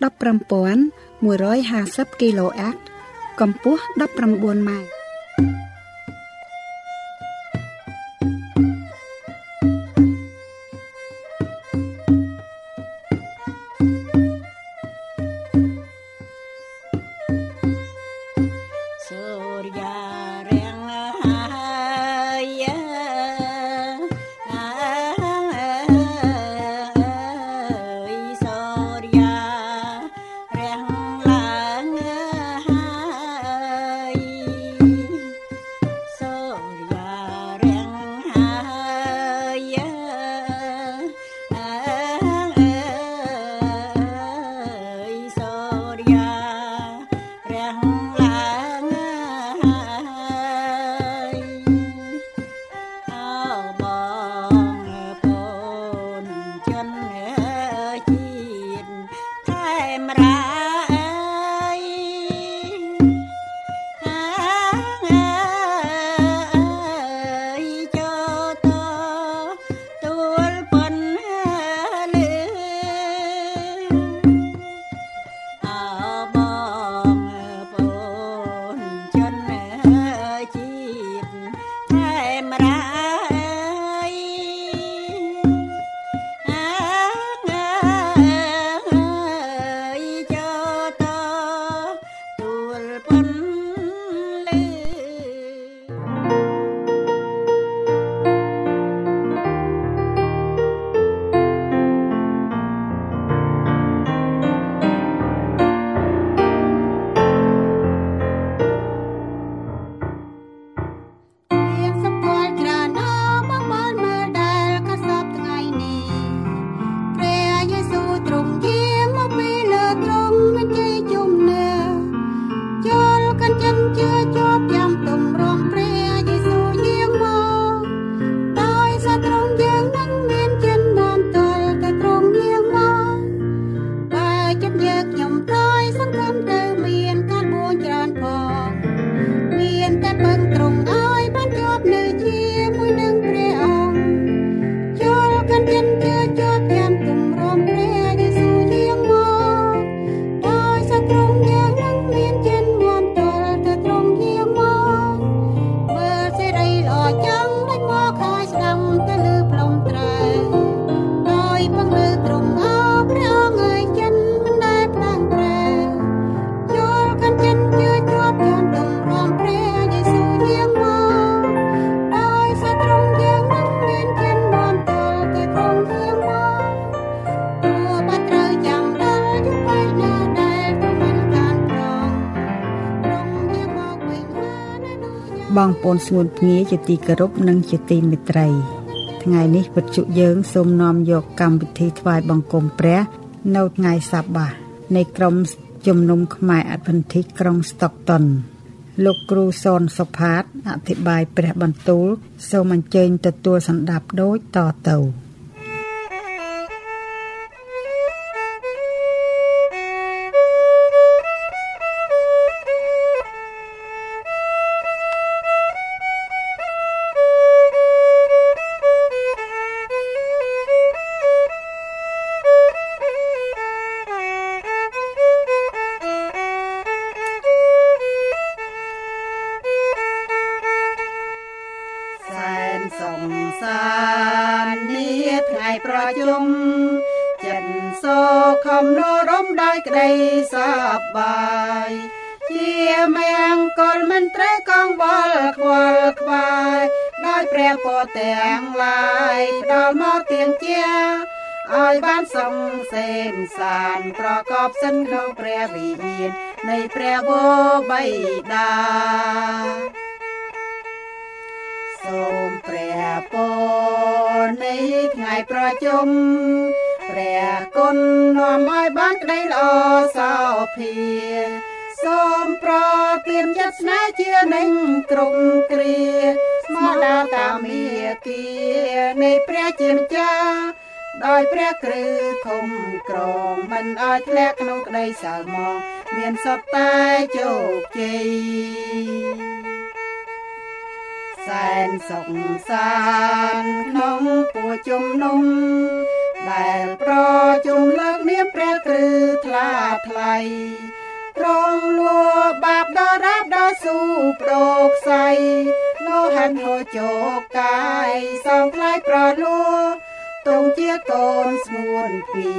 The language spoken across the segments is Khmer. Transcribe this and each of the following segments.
15150 kHz កម្ពស់19ម៉ែត្រ បងប្អូនស្ងួនភ្ងាជាទីគោរពនិងជាទីមេត្រី ថ្ងៃនេះវិទ្យុយើងសូមនាំយកកម្មវិធីថ្វាយបង្គំព្រះ នៅថ្ងៃសបាសនៃក្រុមជំនុំខ្មែរអត្តនធិក្រុងស្តុកតុនលោកគ្រូសនសុផាតអធិប្បាយព្រះបន្ទូល សូមអញ្ជើញទទួលសម្ដាប់ដូចតទៅ មព្រះពរនៃថ្ងៃប្រជុំព្រះគុណនាំឲ្យបានក្តីល្អសោភាសូមប្រទានចិត្តស្នេហ៍ជានឹងគ្រប់គ្រាស្មោះដាតាមីគានៃព្រះជាម្ចាស់ដោយព្រះគ្រឹះធំក្រងមិនឲ្យធ្លាក់ក្នុងក្តីសៅមកមានសត្វតែជោគជ័យ សែនសុខសានក្នុងពួជុំនុំដែលប្រជុំលើកនាមព្រះគ្រឹះថ្លាថ្លៃត្រង់លួបាបដល់រាបដល់ស៊ូប្រោកសៃលោហាន់ហូជោកាយសំផ្លាយប្រលួទងជាកូនស្ងួនភៀ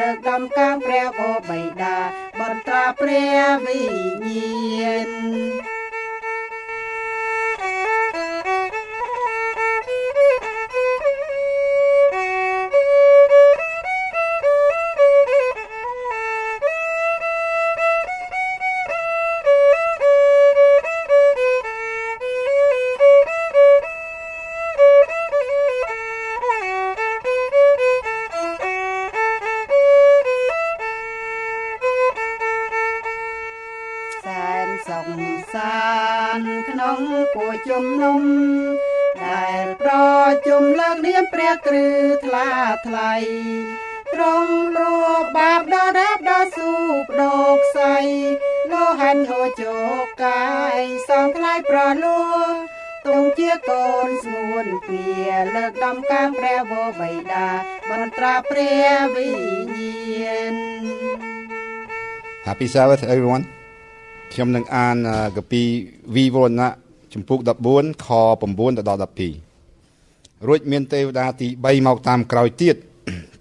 លើកដំកាងព្រះបបៃតាបន្ត្រាព្រះវិញ្ញាណ របិតាបន្ត្រាព្រះវិញ្ញាណ Happy Sabbath everyone ខ្ញុំនឹងអានកាពីវីវរណៈចំពុក14ខ9ដល់12រួចមានទេវតាទី3មកតាមក្រោយទៀត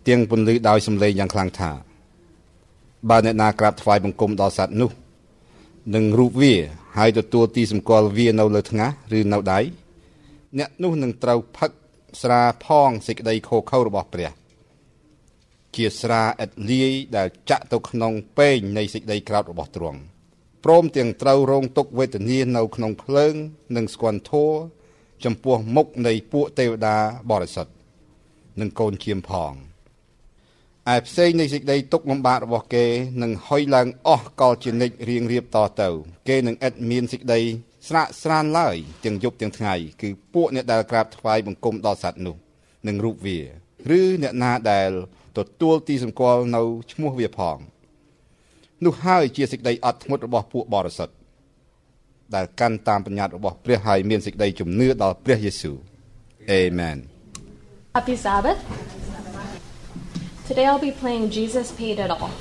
ទៀងពន្លឺដោយសំឡេងយ៉ាងខ្លាំងថាបើអ្នកណាក្រាបថ្វាយបង្គំដល់សត្វនោះនឹងរូបវាហើយទទួលទីសម្គាល់វានៅលើថ្ងាសឬនៅដៃអ្នកនោះនឹងត្រូវផឹក ស្រាផងសេចក្តីខូខើរបស់ព្រះ ជាស្រាឥតលាយដែលចាក់ទៅក្នុងពេងនៃសេចក្តីក្រោធរបស់ទ្រង់ព្រមទាំងត្រូវរងទុក្ខវេទនានៅក្នុងភ្លើងនិងស្គន់ធัวចំពោះមុខនៃពួកទេវតាបរិសុទ្ធនិងកូនជាមផងឯផ្សេងនៃសេចក្តីទុកលំបាករបស់គេនឹងហុយឡើងអស់កលជានិច្ចរៀងរៀបតទៅ គេនឹងឥតមានសេចក្តី ស្រាកស្រានឡើយទាំងយប់ទាំងថ្ងៃគឺពួកអ្នកដែលក្រាបថ្វាយបង្គំដល់សត្វនោះនឹងរូបវាឬអ្នកណាដែលទទួលទីសម្គាល់នៅឈ្មោះវាផងនោះហើយជាសេចក្តីអត់ធ្មត់របស់ពួកបរិសុទ្ធដែលកាន់តាមបញ្ញត្តិរបស់ព្រះហើយមានសេចក្តីជំនឿដល់ព្រះយេស៊ូវ Amen Happy Sabbath Today I'll be playing Jesus Paid It All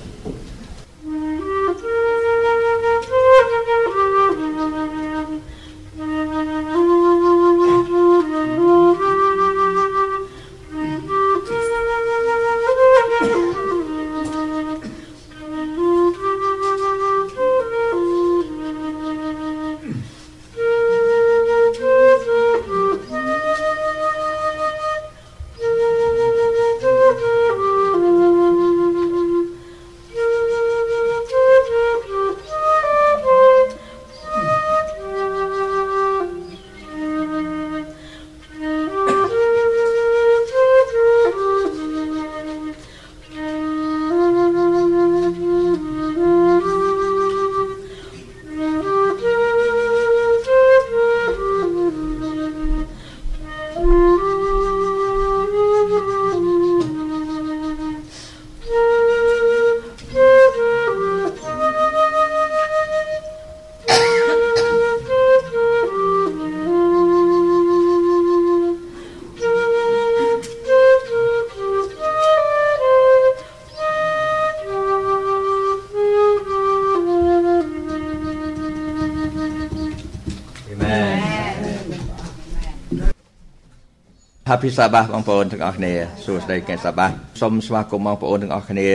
Happy Sabbath បងប្អូនទាំងអស់គ្នាសួស្តីថ្ងៃ Sabbath សូមស្វាគមន៍បងប្អូនទាំងអស់គ្នា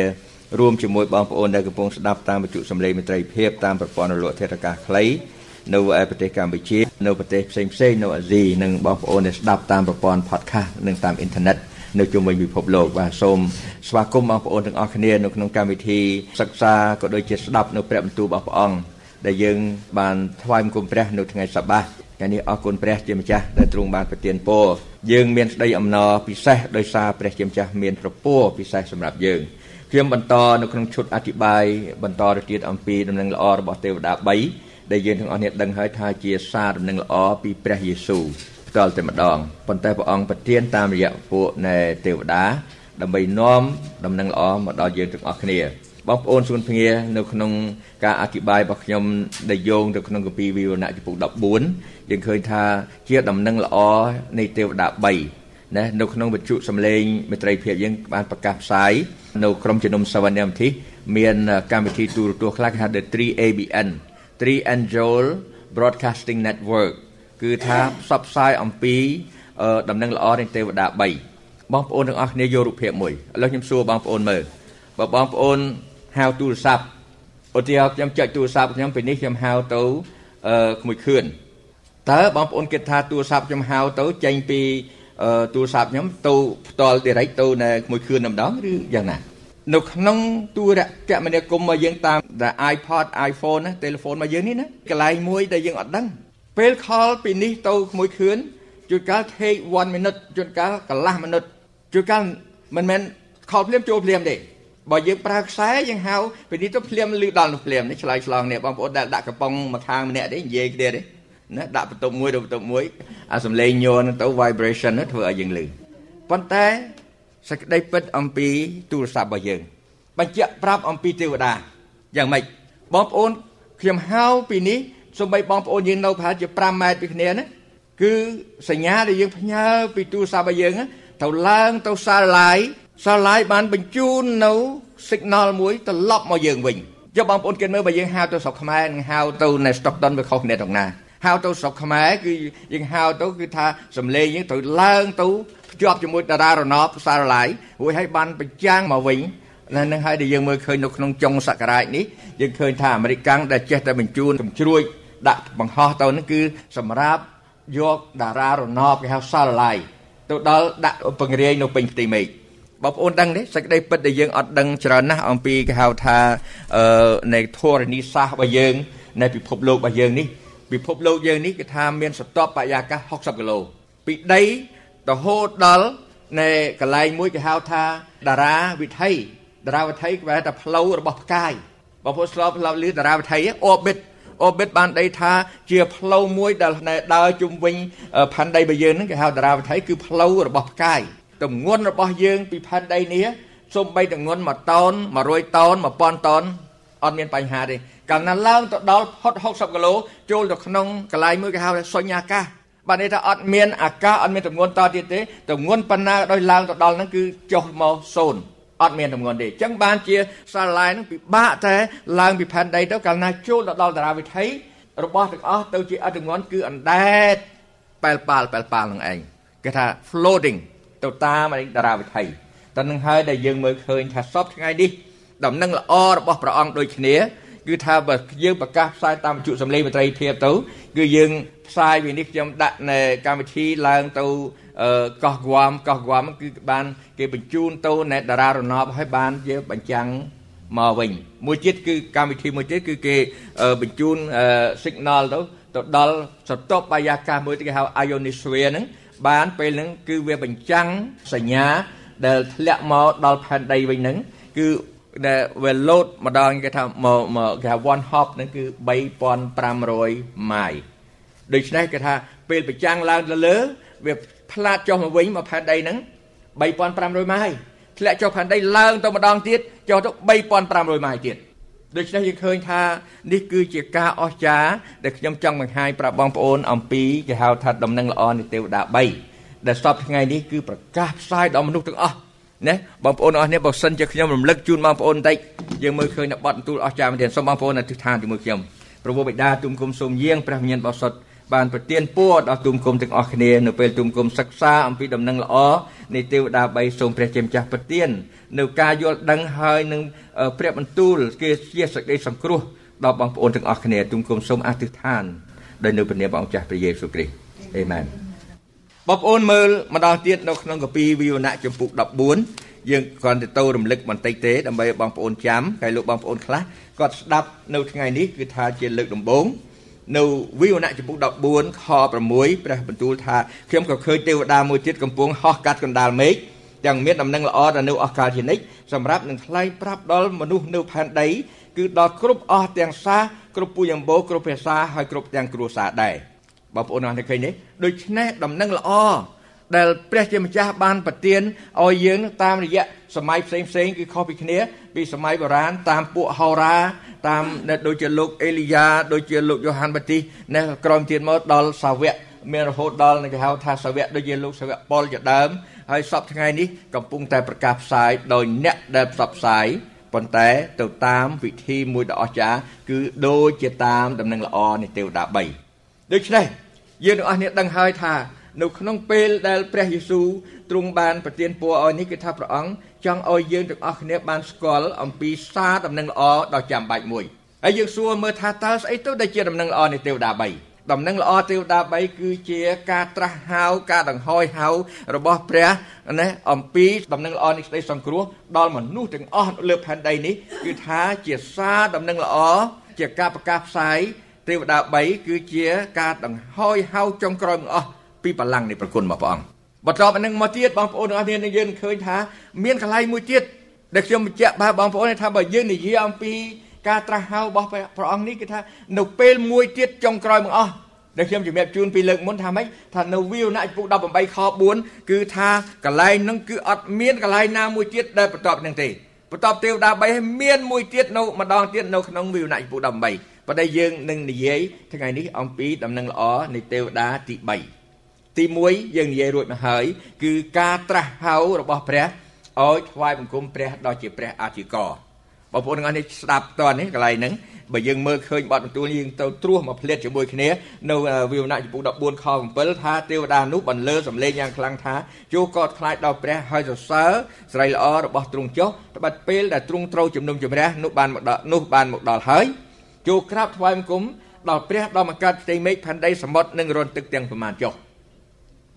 រួមជាមួយបងប្អូនដែលកំពុងស្ដាប់តាមវិទ្យុសំឡេងមិត្តភាពតាមប្រព័ន្ធរលកធាតុអាកាសខ្លីនៅឯប្រទេសកម្ពុជានៅប្រទេសផ្សេងផ្សេងនៅអាស៊ីនិងបងប្អូនដែលស្ដាប់តាមប្រព័ន្ធ podcast និងតាមអ៊ីនធឺណិតនៅជុំវិញពិភពលោកបាទសូមស្វាគមន៍បងប្អូនទាំងអស់គ្នានៅក្នុងកម្មវិធីសិក្សាក៏ដូចជាស្ដាប់នៅព្រះបន្ទូលរបស់ព្រះអង្គដែលយើងបានថ្វាយបង្គំព្រះនៅថ្ងៃសបា ថ្ងៃនេះអរគុណព្រះជាម្ចាស់ដែលទ្រង់បានប្រទានពរយើងមានស្ដីអំណរពិសេសដោយសារព្រះជាម្ចាស់មានប្រពរពិសេសសម្រាប់យើងខ្ញុំបន្តនៅក្នុងឈុតអធិប្បាយបន្តទៅទៀតអំពីដំណឹងល្អរបស់ទេវតា3ដែលយើងទាំងអស់នេះដឹងហើយថាជាសារដំណឹងល្អពីព្រះយេស៊ូវផ្ទាល់តែម្ដងប៉ុន្តែព្រះអង្គប្រទានតាមរយៈពួកនៃទេវតាដើម្បីនាំដំណឹងល្អមកដល់យើងទាំងអស់គ្នា បងប្អូនសួនភ្ងានៅក្នុងការអធិប្បាយរបស់ខ្ញុំដែលយោងទៅក្នុងគម្ពីរវិវរណៈចំពុក14យើងឃើញថាជាដំណឹងល្អនៃទេវតា3ណានៅក្នុងវិទ្យុសំឡេងមេត្រីភាពយើងបានប្រកាសផ្សាយនៅក្រុមជំនុំសវណ្ណមធិមានកម្មវិធីទូរទស្សន៍ខ្លះគេហៅ The 3ABN 3 Angel Broadcasting Network គឺថាផ្សព្វផ្សាយអំពីដំណឹងល្អនៃទេវតា3បងប្អូនទាំងអស់គ្នាយករូបភាពមួយឥឡូវខ្ញុំសួរបងប្អូនមើលបើបងប្អូន ហៅទូរស័ព្ទឧទាហរណ៍ខ្ញុំចុចទូរស័ព្ទខ្ញុំពេលនេះខ្ញុំហៅទៅអឺក្មួយខឿនតើបងប្អូនគិតថាទូរស័ព្ទខ្ញុំហៅទៅចេញពីទូរស័ព្ទខ្ញុំទៅផ្ទាល់ direct ទៅនៅក្មួយខឿនម្ដងឬយ៉ាងណានៅក្នុងទូរគមនាគមន៍របស់យើងតាម iPod iPhone ណា telephone របស់យើងនេះណាកន្លែងមួយដែលយើងអត់ដឹងពេល call ពីនេះទៅក្មួយខឿនជួនកាល take 1 minute ជួនកាលកន្លះ minute ជួនកាលមិនមែន call ភ្លាមចូលភ្លាមទេ បើយើងប្រើខ្សែយើងហៅពីនេះទៅភ្លាមលឺដល់នោះភ្លាមនេះឆ្លើយឆ្លងនេះបងប្អូនដែលដាក់កំប៉ុងមកខាងម្នាក់ទេនិយាយគ្នាទេណាដាក់បន្ទប់មួយទៅបន្ទប់មួយអាសំឡេងញ័រទៅ vibration ធ្វើឲ្យយើងលឺប៉ុន្តែសក្តីពិតអំពីទូរស័ព្ទរបស់យើង បញ្ជាក់ប្រាប់អំពីទេវតាយ៉ាងម៉េចបងប្អូនខ្ញុំហៅពីនេះសូម្បីបងប្អូនយើងនៅប្រហែលជា5ម៉ែត្រពីគ្នាណាគឺសញ្ញាដែលយើងផ្ញើពីទូរស័ព្ទរបស់យើងទៅឡើងទៅសាឡាយ សាឡាយបានបញ្ជូននៅ signal មួយត្រឡប់មកយើងវិញយកបងប្អូនគិតមើលបើយើងហៅទៅស្រុកខ្មែរនិងហៅទៅនៅ Stockton វាខុសគ្នាត្រង់ណាហៅទៅស្រុកខ្មែរគឺយើងហៅទៅគឺថាសំឡេងយើងត្រូវឡើងទៅភ្ជាប់ជាមួយតារារណបសារឡាយរួចឲ្យបានបញ្ចាំងមកវិញនឹងហើយដែលយើងមើលឃើញនៅក្នុងចុងសករាជនេះយើងឃើញថាអាមេរិកកាំងដែលចេះតែបញ្ជូនកំជ្រួចដាក់បង្ហោះទៅនឹងគឺសម្រាប់យកតារារណបគេហៅសារឡាយទៅដល់ដាក់ពង្រាយនៅពេញផ្ទៃមេឃ បងប្អូនដឹងទេសេចក្តីពិតដែលយើងអត់ដឹងច្រើនណាស់អំពីគេហៅថាអឺនៃធរណីសាស្ត្ររបស់យើងនៃពិភពលោករបស់យើងនេះពិភពលោកយើងនេះគឺថាមានសន្ទាប់បរិយាកាស60គីឡូពីដីរហូតដល់នៃកន្លែងមួយគេហៅថាតារាវិថីតារាវិថីគេហៅថាផ្លូវរបស់ផ្កាយបងប្អូនស្លាប់ស្លាប់លឺតារាវិថី orbit orbit បានដីថាជាផ្លូវមួយដែលដើរជុំវិញផែនដីរបស់យើងហ្នឹងគេហៅតារាវិថីគឺផ្លូវរបស់ផ្កាយ ទម្ងន់របស់យើងពីផែនដីនេះសូម្បីទម្ងន់1តោន100តោន1000តោនអត់មានបញ្ហាទេកាលណាឡើងទៅដល់ផុត60គីឡូចូលទៅក្នុងកន្លែងមួយគេហៅថាសុញ្ញាកាសបាទនេះថាអត់មានអាកាសអត់មានទម្ងន់តទៀតទេទម្ងន់ប៉ុណ្ណាដោយឡើងទៅដល់ហ្នឹងគឺចុះមកសូន្យអត់មានទម្ងន់ទេអញ្ចឹងបានជាសារឡាយហ្នឹងពិបាកតែឡើងពីផែនដីទៅកាលណាចូលទៅដល់តារាវិថីរបស់ទាំងអស់ទៅជាអត់ទម្ងន់គឺអណ្ដែតប៉ែលប៉ាល់ប៉ែលប៉ាល់នឹងឯងគេថា floating ទៅតាមតារាវិថីតែនឹងហើយដែលយើងមើលឃើញថាសពថ្ងៃនេះដំណឹងល្អរបស់ព្រះអង្គដូចគ្នាគឺថាបើយើងប្រកាសផ្សាយតាមវិទ្យុសំឡេងមត្រីភាពទៅគឺយើងផ្សាយវានេះខ្ញុំដាក់នៅកម្មវិធីឡើងទៅកោះហ្គាំកោះហ្គាំគឺបានគេបញ្ជូនទៅនៅតារារណបឲ្យបានជាបញ្ចាំងមកវិញមួយទៀតគឺកម្មវិធីមួយទៀតគឺគេបញ្ជូន signal ទៅទៅដល់សតបបយាកាសមួយគេហៅ ionosphere ហ្នឹង បានពេលហ្នឹងគឺវាបញ្ចាំងសញ្ញាដែលធ្លាក់មកដល់ផែនដីវិញហ្នឹងគឺដែលវាលោតម្ដងគេថាមកមកគេថា one hop ហ្នឹងគឺ3500ម៉ាយដូច្នេះគេថាពេលបញ្ចាំងឡើងទៅលើ វាផ្លាតចុះមកវិញមកផែនដីហ្នឹង3500ម៉ាយធ្លាក់ចុះផែនដីឡើងទៅម្ដងទៀតចុះទៅ3500ម៉ាយទៀត ដូច្នេះយើងឃើញថានេះគឺជាការអស្ចារ្យដែលខ្ញុំចង់បង្ហាញប្រាប់បងប្អូនអំពីគេហៅថាដំណឹងល្អនៃទេវតា3ដែលសពថ្ងៃនេះគឺប្រកាសផ្សាយដល់មនុស្សទាំងអស់ណាបងប្អូនអស់នេះបើសិនជាខ្ញុំរំលឹកជូនបងប្អូនបន្តិចយើងមើលឃើញនៅបទបន្ទូលអស្ចារ្យមែនទែនសូមបងប្អូនអធិដ្ឋានជាមួយខ្ញុំព្រះបិតាទុំគុំសូមយាងព្រះវិញ្ញាណបរិសុទ្ធ បានប្រទានពរដល់ទុំគុំទាំងអស់គ្នានៅពេលទុំគុំសិក្សាអំពីដំណឹងល្អនៃទេវតា3សូមព្រះជាម្ចាស់ប្រទាននៅការយល់ដឹងហើយនឹងព្រះបន្ទូលគេជាសេចក្តីសង្គ្រោះដល់បងប្អូនទាំងអស់គ្នាទុំគុំសូមអធិដ្ឋានដោយនៅព្រះនាមព្រះអង្គចាស់ព្រះយេស៊ូវគ្រីស្ទអេមែនបងប្អូនមើលម្ដងទៀតនៅក្នុងកាពីវិវណៈចំពុក14យើងគ្រាន់តែទៅរំលឹកបន្តិចទេដើម្បីបងប្អូនចាំហើយលោកបងប្អូនខ្លះគាត់ស្ដាប់នៅថ្ងៃនេះគឺថាជាលើកដំបូង នៅវិវណៈចំពុក14ខ6ព្រះបន្ទូលថាខ្ញុំក៏ឃើញទេវតាមួយទៀតកំពុងហោះកាត់កណ្ដាលមេឃទាំងមានដំណឹងល្អដល់នៅអស់កាលជានិច្ចសម្រាប់នឹងថ្លែងប្រាប់ដល់មនុស្សនៅផែនដីគឺដល់គ្រប់អស់ទាំងសាគ្រប់ពូជអម្បូរគ្រប់ភាសាហើយគ្រប់ទាំងគ្រួសារដែរបងប្អូនអរគុណឃើញទេដូច្នេះដំណឹងល្អ ដែលព្រះជាម្ចាស់បានប្រទានឲ្យយើងតាមរយៈសម័យផ្សេងផ្សេងគឺខុសពីគ្នាពីសម័យបុរាណតាមពួកហោរាតាមដូចជាលោកអេលីយ៉ាដូចជាលោកយ៉ូហានបាទីសនេះក្រោយទៀតមកដល់សាវកមានរហូតដល់គេហៅថាសាវកដូចជាលោកសាវកប៉ុលជាដើមហើយសពថ្ងៃនេះកំពុងតែប្រកាសផ្សាយដោយអ្នកដែលផ្សព្វផ្សាយប៉ុន្តែទៅតាមវិធីមួយដ៏អស្ចារ្យគឺដូចជាតាមដំណឹងល្អនៃទេវតា3ដូច្នេះយើងទាំងអស់គ្នាដឹងហើយថា នៅក្នុងពេលដែលព្រះយេស៊ូវទ្រង់បានប្រទានពរឲ្យនេះគឺថាព្រះអង្គចង់ឲ្យយើងទាំងអស់គ្នាបានស្គាល់អំពីសារដំណឹងល្អដ៏ចាំបាច់មួយហើយយើងសួរមើលថាតើស្អីទៅដែលជាដំណឹងល្អនៃទេវតា3ដំណឹងល្អទេវតា3គឺជាការត្រាស់ហៅការដង្ហោយហៅរបស់ព្រះណាអំពីដំណឹងល្អនៃសេចក្តីសង្គ្រោះដល់មនុស្សទាំងអស់លើផែនដីនេះគឺថាជាសារដំណឹងល្អជាការប្រកាសផ្សាយទេវតា3គឺជាការដង្ហោយហៅចុងក្រោយមកអស់ ពីបលាំងនៃប្រគុណរបស់ព្រះអង្គបន្ទាប់ពីនឹងមកទៀតបងប្អូនទាំងអស់គ្នានឹងយើងឃើញថាមានកន្លែងមួយទៀតដែលខ្ញុំបញ្ជាក់បាទបងប្អូនថាបើយើងនិយាយអំពីការត្រាស់ហៅរបស់ព្រះអង្គនេះគឺថានៅពេលមួយទៀតចុងក្រោយមកអស់ដែលខ្ញុំជំរាបជូនពីលើកមុនថាម៉េចថានៅវិវណៈពុក18ខ4គឺថាកន្លែងហ្នឹងគឺអត់មានកន្លែងណាមួយទៀតដែលបន្ទាប់នឹងទេបន្ទាប់ទេវតា3មានមួយទៀតនៅម្ដងទៀតនៅក្នុងវិវណៈពុក18ប៉ុន្តែយើងនឹងនិយាយថ្ងៃនេះអំពីដំណឹងល្អនៃទេវតាទី3 ទី1យើងនិយាយរួចមកហើយ គឺការត្រាស់ហៅរបស់ព្រះឲ្យថ្វាយបង្គំព្រះដ៏ជាព្រះអធិការបងប្អូនទាំងអស់នេះស្ដាប់តើនេះកន្លែងហ្នឹងបើយើងមើលឃើញបទបន្ទូលយើងទៅត្រួសមកផ្លេតជាមួយគ្នានៅវិវណៈចំពុ14ខ7ថាទេវតានោះបន្លឺសំឡេងយ៉ាងខ្លាំងថាជួកតខ្លាចដល់ព្រះហើយសរសើរស្រីល្អរបស់ទ្រង់ចុះត្បិតពេលដែលទ្រង់ត្រូវជំនុំជម្រះនោះបានមកដល់នោះបានមកដល់ហើយចូលក្រាបថ្វាយបង្គំដល់ព្រះដល់មកកើតផ្ទៃមេឃផែនដីសមុទ្រនិងរន្ធទឹកទាំងប្រមាណចុះ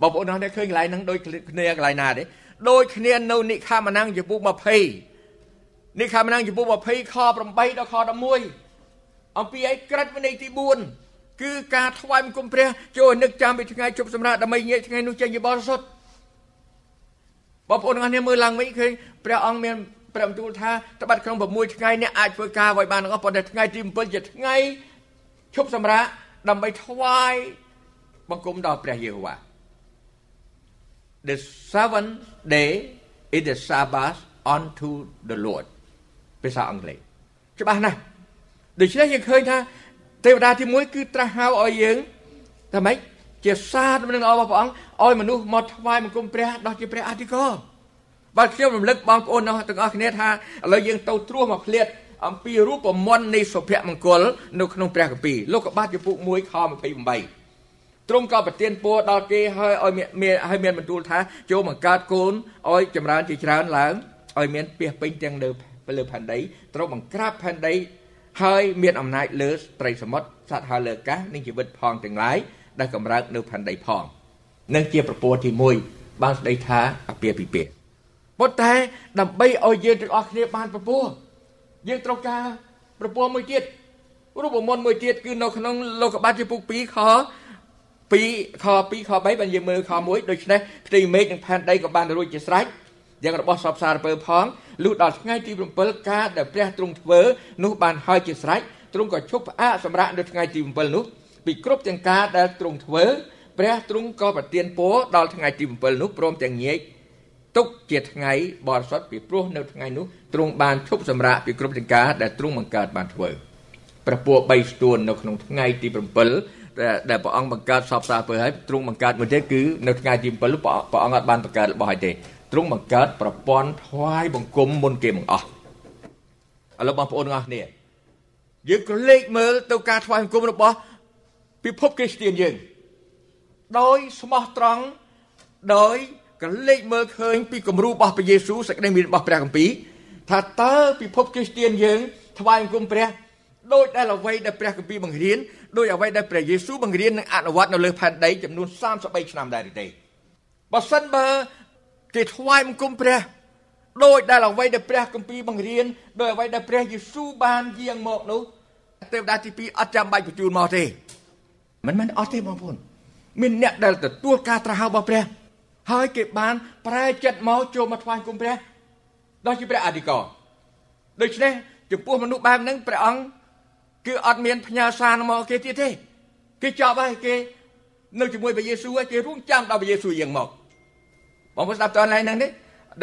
បងប្អូនអរឃើញកន្លែងហ្នឹងដូចគ្នាកន្លែងណាទេដូចគ្នានៅនិខាមណាំងចំពុក20និខាមណាំងចំពុក20ខ8ដល់ខ11អំពីឯក្រិតវិន័យទី4គឺការថ្វាយបង្គំព្រះចូលនឹកចាំពីថ្ងៃជប់សម្រាប់ដើម្បីងាកថ្ងៃនោះចេញជាបរិសុទ្ធបងប្អូនទាំងអស់គ្នាមើលឡើងវិញឃើញព្រះអង្គមានព្រះបន្ទូលថាត្បិតក្នុង6ថ្ងៃអ្នកអាចធ្វើការអ្វីបានទាំងអស់ប៉ុន្តែថ្ងៃទី7ជាថ្ងៃឈប់សម្រាកដើម្បីថ្វាយបង្គំដល់ព្រះយេហូវ៉ា The seventh day is the Sabbath unto the Lord ភាសាអង់គ្លេសច្បាស់ណាស់ដូច្នេះយើងឃើញថាទេវតាទី1គឺត្រាស់ហៅឲ្យយើងថាម៉េចជាសារដំណឹងល្អរបស់ព្រះអង្គឲ្យមនុស្សមកថ្វាយបង្គំព្រះដល់ជាព្រះអធិការបើខ្ញុំរំលឹកបងប្អូនទាំងអស់គ្នាថាឥឡូវយើងទៅត្រួសមកភ្លាតអំពីរូបមន្តនៃសុភមង្គលនៅក្នុងព្រះគម្ពីរលោកកបាតចំពុក1ខ28 ទ្រង់ក៏ប្រទានពរដល់គេហើយឲ្យមានឲ្យមានបន្ទូលថាចូលបង្កើតកូនឲ្យចម្រើនជាច្រើនឡើងឲ្យមានពាសពេញទាំងនៅលើផែនដីត្រូវបង្ក្រាបផែនដីហើយមានអំណាចលើត្រីសមុទ្រសត្វហើរលើអាកាសនិងជីវិតផងទាំងឡាយដែលកម្រើកនៅផែនដីផងនឹងជាប្រពោះទី1បានស្ដីថាអាពាហ៍ពិពាហ៍ប៉ុន្តែដើម្បីឲ្យយើងទាំងអស់គ្នាបានប្រពោះយើងត្រូវការប្រពោះមួយទៀតរូបមន្តមួយទៀតគឺនៅក្នុងលោកបាតជាពុក2ខ 2ខ2ខ3បានយើងមើលខ1ដូច្នេះផ្ទៃមេឃនិងផែនដីក៏បានរួចជាស្រេចយ៉ាងរបស់សពសារពើផងលុះដល់ថ្ងៃទី7ការដែលព្រះទ្រង់ធ្វើនោះបានហើយជាស្រេចទ្រង់ក៏ឈប់ផ្អាកសម្រាប់នៅថ្ងៃទី7នោះពីគ្រប់ទាំងការដែលទ្រង់ធ្វើព្រះទ្រង់ក៏ប្រទានពរដល់ថ្ងៃទី7នោះព្រមទាំងញែកទុកជាថ្ងៃបរិសុទ្ធពីព្រោះនៅថ្ងៃនោះទ្រង់បានឈប់សម្រាកពីគ្រប់ទាំងការដែលទ្រង់បង្កើតបានធ្វើព្រះពរ3ស្ទួននៅក្នុងថ្ងៃទី7 ដែលព្រះអង្គបង្កើតសពសាពើហើយទ្រង់បង្កើតមួយទៀតគឺនៅថ្ងៃទី7ព្រះអង្គអត់បានបង្កើតរបស់ឲ្យទេទ្រង់បង្កើតប្រព័ន្ធថ្វាយបង្គំមុនគេបង្អស់ឥឡូវបងប្អូនទាំងអស់គ្នាយើងក៏លេខមើលទៅការថ្វាយបង្គំរបស់ពិភពគ្រីស្ទានយើងដោយស្មោះត្រង់ដោយកលេចមើលឃើញពីគំរូរបស់ព្រះយេស៊ូវសេចក្តីមានរបស់ព្រះគម្ពីរថាតើពិភពគ្រីស្ទានយើងថ្វាយបង្គំព្រះ ដោយដែលអ្វីដែលព្រះគម្ពីរបង្រៀនដោយអ្វីដែលព្រះយេស៊ូវបង្រៀននិងអនុវត្តនៅលើផែនដីចំនួន33ឆ្នាំដែរទេបើសិនបើគេថ្វាយបង្គំព្រះដោយដែលអ្វីដែលព្រះគម្ពីរបង្រៀនដោយអ្វីដែលព្រះយេស៊ូវបានយាងមកនោះទេវតាទី2អត់ចាំបាច់បញ្ជូនមកទេមិនមែនអត់ទេបងប្អូនមានអ្នកដែលទទួលការត្រាស់ហៅរបស់ព្រះ ហើយគេបានប្រែចិត្តមកចូលមកថ្វាយគុំព្រះដោយជាព្រះអធិការដូច្នេះចំពោះមនុស្សបែបហ្នឹងព្រះអង្គ គឺអត់មានផ្ញើសារមកគេទៀតទេគេចប់ហើយគេនៅជាមួយព្រះយេស៊ូវហើយគេរងចាំដល់ព្រះយេស៊ូវយាងមកបងប្អូនស្ដាប់តើឡើងហ្នឹងទេ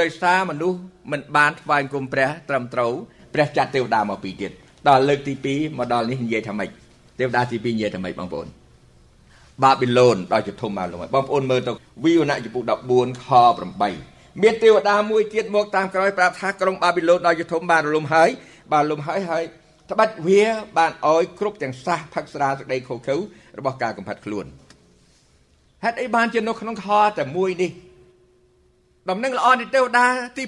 ដោយសារមនុស្សមិនបានថ្វាយគុំព្រះត្រឹមត្រូវព្រះចាត់ទេវតាមកពីទៀតដល់លើកទី2មកដល់នេះនិយាយថាម៉េចទេវតាទី2និយាយថាម៉េចបងប្អូនបាប៊ីឡូនដល់ជាធំមកលំហើយបងប្អូនមើលទៅវិវណៈចំពុ14ខ8មានទេវតាមួយទៀតមកតាមក្រោយប្រាប់ថាក្រុងបាប៊ីឡូនដល់ជាធំបានរលំហើយបានរលំហើយហើយ ត្បិតវាបានអោយគ្រប់ទាំងសះផឹកស្រាសេចក្តីខុសខើរបស់ការកំផាត់ខ្លួនហេតុអីបានជានៅក្នុងខតែមួយនេះដំណឹងល្អនៃទេវតាទី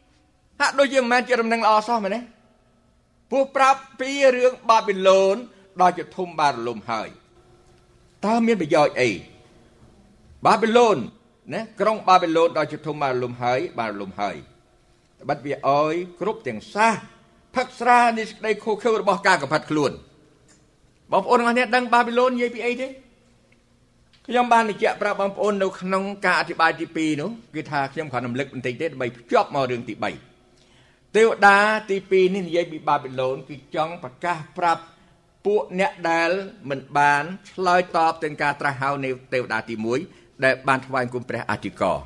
2ហាក់ដូចជាមិនមែនជាដំណឹងល្អសោះមែនទេពួកប្រាប់ពីរឿងបាប៊ីឡូនដល់ជាធំបានរលំហើយតើមានប្រយោជន៍អីបាប៊ីឡូនណាក្រុងបាប៊ីឡូនដល់ជាធំបានលំហើយបានលំហើយត្បិតវាអោយគ្រប់ទាំងសាស ផឹកស្រានៃសេចក្តីខុសខើរបស់ការកំផាត់ខ្លួនបងប្អូនទាំងអស់គ្នាដឹងបាប៊ីឡូននិយាយពីអីទេខ្ញុំបានបញ្ជាក់ប្រាប់បងប្អូននៅក្នុងការអធិប្បាយទី2នោះគឺថាខ្ញុំគ្រាន់រំលឹកបន្តិចទេដើម្បីភ្ជាប់មករឿងទី3ទេវតាទី2នេះនិយាយពីបាប៊ីឡូនគឺចង់ប្រកាសប្រាប់ពួកអ្នកដែលមិនបានឆ្លើយតបទៅការត្រាស់ហៅនៃទេវតាទី1ដែលបានថ្វាយគុំព្រះអធិការ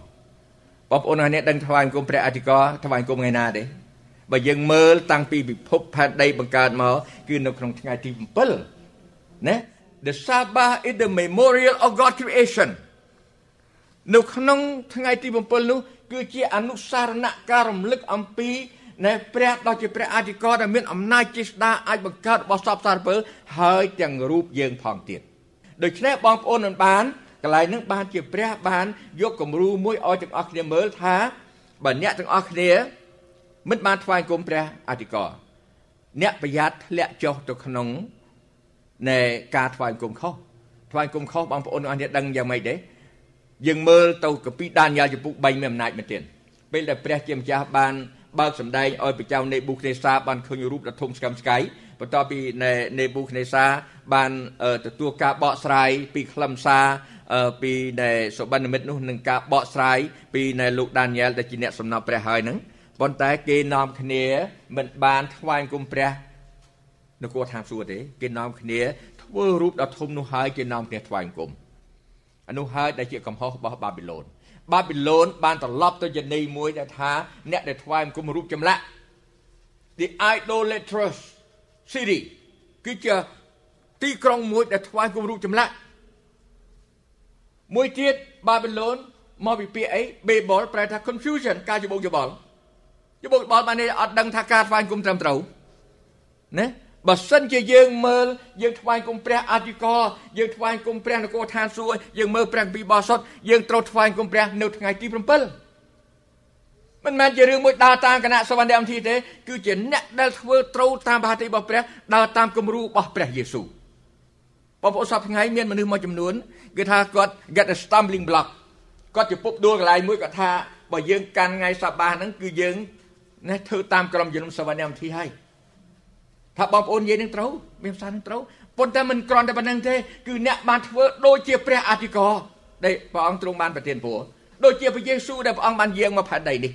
បងប្អូនអ្នកដឹងថ្វាយគុំព្រះអធិការថ្វាយគុំថ្ងៃណាទេ បើយើងមើលតាំងពីពិភពផែនដីបង្កើតមកគឺនៅក្នុងថ្ងៃទី7ណា The Sabbath is the memorial of God creation នៅក្នុងថ្ងៃទី7នោះគឺជាអនុស្សារណៈការរំលឹកអំពីណែព្រះដ៏ជាព្រះអធិការដែលមានអំណាចចេស្តាអាចបង្កើតរបស់សពសារពើហើយទាំងរូបយើងផងទៀតដូច្នេះបងប្អូនមិនបានកន្លែងនឹងបានជាព្រះបានយកគំរូមួយឲ្យទាំងអស់គ្នាមើលថាបើអ្នកទាំងអស់គ្នា មិនបានថ្វាយគុំព្រះអធិការអ្នកប្រយ័ត្នធ្លាក់ចុះទៅក្នុងនៃការថ្វាយគុំខុសថ្វាយគុំខុសបងប្អូនទាំងអស់គ្នាដឹងយ៉ាងម៉េចទេយើងមើលទៅកាពីដានយ៉ាលចំពុក3មានអំណាចមែនទេពេលដែលព្រះជាម្ចាស់បានបើកសម្ដែងឲ្យព្រះចៅនេប៊ូខនេសាបានឃើញរូបដ៏ធំស្កឹមស្កៃបន្ទាប់ពីនេប៊ូខនេសាបានទទួលការបកស្រាយពីខ្លឹមសារពីនៃសុបិននិមិត្តនោះនឹងការបកស្រាយពីនៃលោកដានីយ៉ែលដែលជាអ្នកសំណពព្រះហើយនឹង ប៉ុន្តែគេនាំគ្នាមិនបានថ្វាយគុំព្រះនគរឋានសួគ៌ទេគេនាំគ្នាធ្វើរូបដ៏ធំនោះហើយគេនាំគ្នាថ្វាយគុំអានោះហើយដែលជាកំហុសរបស់បាប៊ីឡូនបាប៊ីឡូនបានត្រឡប់ទៅជានៃមួយដែលថាអ្នកដែលថ្វាយបង្គំរូបចម្លាក់ the idolatrous city គឺជាទីក្រុងមួយដែលថ្វាយបង្គំរូបចម្លាក់មួយទៀតបាប៊ីឡូនមកពីពាក្យអី Babel ប្រែថា confusion ការច្បងច្បល់ ច្បងច្បល់បានអត់ដឹងថាការថ្វាយបង្គំត្រឹមត្រូវណាបើសិនជាយើងមើលយើងថ្វាយគុំព្រះអធិការយើងថ្វាយគុំព្រះនគរឋានសួគ៌យើងមើលព្រះពីបោសុតយើងត្រូវថ្វាយគុំព្រះនៅថ្ងៃទី7មិនមែនជារឿងមួយដើរតាមគណៈសវណ្ណមធីទេគឺជាអ្នកដែលធ្វើត្រូវតាមបាទីរបស់ព្រះដើរតាមគំរូរបស់ព្រះយេស៊ូវបងប្អូនសពថ្ងៃមានមនុស្សមួយចំនួនគឺថាគាត់ get a stumbling block គាត់ជាពុបដួលកន្លែងមួយគាត់ថាបើយើងកាន់ថ្ងៃសប្តាហ៍ហ្នឹងគឺយើង ណាធ្វើតាមក្រុមជំនុំសវណ្ណមធីហើយថាបងប្អូននិយាយនឹងត្រូវមានផ្សារនឹងត្រូវប៉ុន្តែមិនគ្រាន់តែប៉ុណ្្នឹងទេគឺអ្នកបានធ្វើដូចជាព្រះអធិការដែលព្រះអង្គទ្រង់បានប្រទានពរដូចជាព្រះយេស៊ូវដែលព្រះអង្គបានយាងមកផែនដីនេះ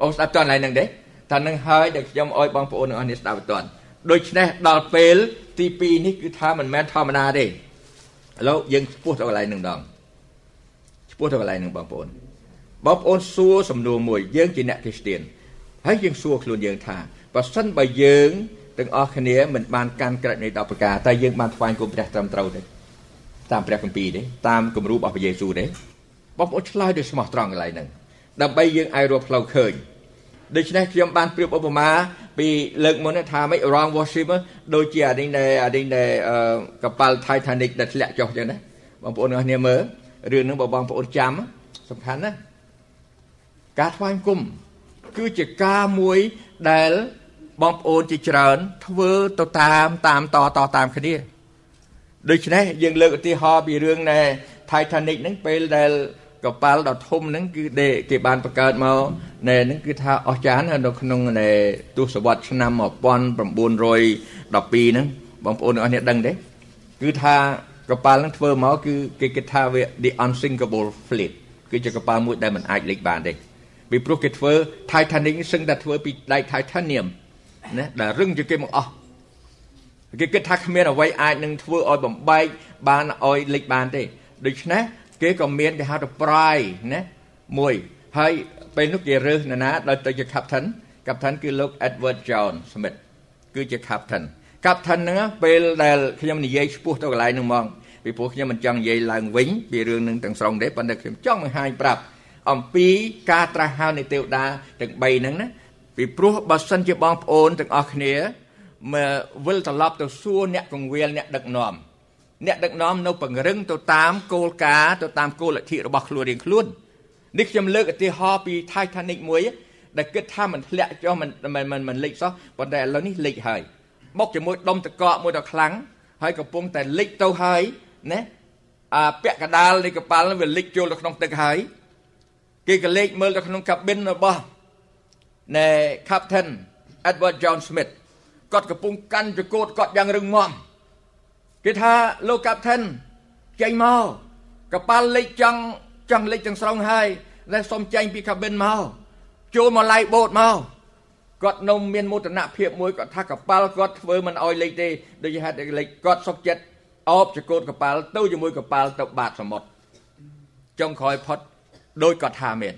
បងស្ដាប់តើឡើយនឹងទេថានឹងហើយដែលខ្ញុំអោយបងប្អូនទាំងអស់នេះស្ដាប់តើដូច្នេះដល់ពេលទី2នេះគឺថាមិនមែនធម្មតាទេឥឡូវយើងឆ្ពោះទៅកន្លែងនឹងដងឆ្ពោះទៅកន្លែងនឹងបងប្អូន បងប្អូនសួរសំណួរមួយយើងជាអ្នកគ្រីស្ទានហើយយើងសួរខ្លួនយើងថាបើសិនបើយើងទាំងអស់គ្នាមិនបានកាន់ក្រឹតនៃ10ប្រការតែយើងបានថ្វាយគុំព្រះត្រឹមត្រូវទេតាមព្រះគម្ពីរទេតាមគំរូរបស់ព្រះយេស៊ូវទេបងប្អូនឆ្លើយដោយស្មោះត្រង់កន្លែងហ្នឹងដើម្បីយើងអាចរកផ្លូវឃើញដូច្នេះខ្ញុំបានប្រៀបឧបមាពីលើកមុនថាមិន wrong worship ដូចជាអានេះដែលអានេះដែលកប៉ាល់ Titanic ដែលធ្លាក់ចុះចឹងណាបងប្អូនអ្នកគ្នាមើលរឿងហ្នឹងបើបងប្អូនចាំសំខាន់ណា ការថ្វាយគុំគឺជាការមួយដែលបងប្អូនជាច្រើន ធ្វើទៅតាមតាមតតតាមគ្នាដូច្នេះយើងលើកឧទាហរណ៍ពីរឿងនៃ Titanic ហ្នឹងពេលដែលកប៉ាល់ដ៏ធំហ្នឹងគឺគេបានបង្កើតមកនៅហ្នឹងគឺថាអស្ចារ្យនៅក្នុងនៃទសវត្សរ៍ឆ្នាំ1912ហ្នឹងបងប្អូនទាំងអស់គ្នាដឹងទេគឺថាកប៉ាល់ហ្នឹងធ្វើមកគឺគេគិតថាវា the unsinkable fleet គឺជាកប៉ាល់មួយដែលមិនអាចលេចបានទេ ពីព្រោះគេធ្វើ Titanic សឹងតែធ្វើពីដែក titanium ណាដែលរឹងជាងគេមកអស់គេគិតថាគ្មានអ្វីអាចនឹងធ្វើឲ្យបំបែកបានឲ្យលេចបានទេដូច្នេះគេក៏មានគេហៅថា pride ណាមួយហើយពេលនោះគេរើសនរណាដល់ទៅជា captain captain គឺលោក Edward John Smith គឺជា captain captain ហ្នឹងពេលដែលខ្ញុំនិយាយឆ្ពោះទៅកន្លែងហ្នឹងមកពីព្រោះខ្ញុំមិនចង់និយាយឡើងវិញពីរឿងនឹងទាំងស្រុងទេប៉ុន្តែខ្ញុំចង់បង្ហាញប្រាប់ អំពីការត្រាស់ហៅនៃទេវតាទាំង3ហ្នឹងណាពីព្រោះបើសិនជាបងប្អូនទាំងអស់គ្នាមកវិលត្រឡប់ទៅសួរអ្នកកងវិលអ្នកដឹកនាំអ្នកដឹកនាំនៅពង្រឹងទៅតាមគោលការណ៍ទៅតាមគោលលទ្ធិរបស់ខ្លួនរៀងខ្លួននេះខ្ញុំលើកឧទាហរណ៍ពី Titanic មួយដែលគិតថាมันធ្លាក់ចុះมันมันมันលិចសោះប៉ុន្តែឥឡូវនេះលិចហើយបុកជាមួយដុំតកកមួយដ៏ខ្លាំងហើយកំពុងតែលិចទៅហើយណាអាពាក់កដាលនៃកប៉ាល់វាលិចចូលទៅក្នុងទឹកហើយ គេក៏លេចមើលទៅក្នុង cabin របស់នៃ Captain Edward John Smith គាត់កំពុងកាន់ចកោតគាត់យ៉ាងរឹងមាំគេថាលោក Captain ចេញមកកប៉ាល់លិចចង់ចង់លិចទាំងស្រុងហើយដែលសុំចេញពី cabin មកចូលមកឡាយបូតមកគាត់នៅមានមោទនភាពមួយគាត់ថាកប៉ាល់គាត់ធ្វើមិនអោយលិចទេដូចហេតុតែលិចគាត់សុកចិត្តអបចកោតកប៉ាល់ទៅជាមួយកប៉ាល់ទៅបាតសមុទ្រចុងក្រោយផុត ដោយគាត់ថាមែន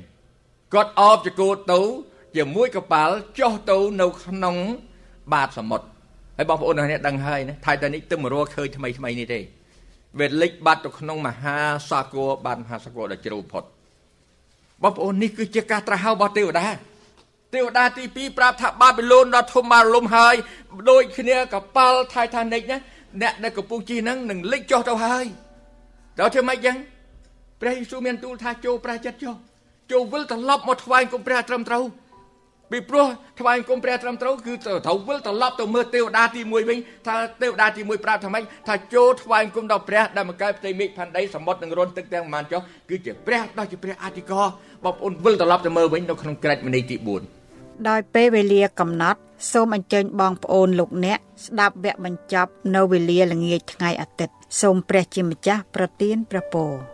គាត់អបចកោតទៅជាមួយកប៉ាល់ចុះទៅនៅក្នុងបាតសមុទ្រហើយបងប្អូនអ្នកដឹងហើយណាថៃតានីកទឹមរកឃើញថ្មីថ្មីនេះទេវាលិចបាត់ទៅក្នុងមហាសាគរបាត់មហាសាគរដ៏ជ្រៅផុតបងប្អូននេះគឺជាការត្រាស់ហៅរបស់ទេវតាទេវតាទី2ប្រាប់ថាបាប៊ីឡូនដ៏ធំបានរលំហើយដូចគ្នាកប៉ាល់ថៃតានីកណាអ្នកដែលកំពុងជិះហ្នឹងនឹងលិចចុះទៅហើយដល់ធ្វើម៉េចចឹង ព្រះយេស៊ូវមានទូលថាចូលប្រះចិត្តចុះចូលវិលត្រឡប់មកថ្វាយគុំព្រះត្រឹមត្រូវពីព្រោះថ្វាយគុំព្រះត្រឹមត្រូវគឺត្រូវវិលត្រឡប់ទៅមើលទេវតាទី1វិញថាទេវតាទី1ប្រាប់ថាម៉េចថាចូលថ្វាយគុំដល់ព្រះដែលមកកើតផ្ទៃមេឃផាន់ដីសមុទ្រនឹងរន់ទឹកទាំងប្រមាណចុះគឺជាព្រះដ៏ជាព្រះអធិការបងប្អូនវិលត្រឡប់ទៅមើលវិញនៅក្នុងក្រេតមនីទី4ដោយពេលវេលាកំណត់សូមអញ្ជើញបងប្អូនលោកអ្នកស្ដាប់វគ្គបញ្ចប់នៅវេលាល្ងាចថ្ងៃអាទិត្យសូមព្រះជាម្ចាស់ប្រទានព្រះពរ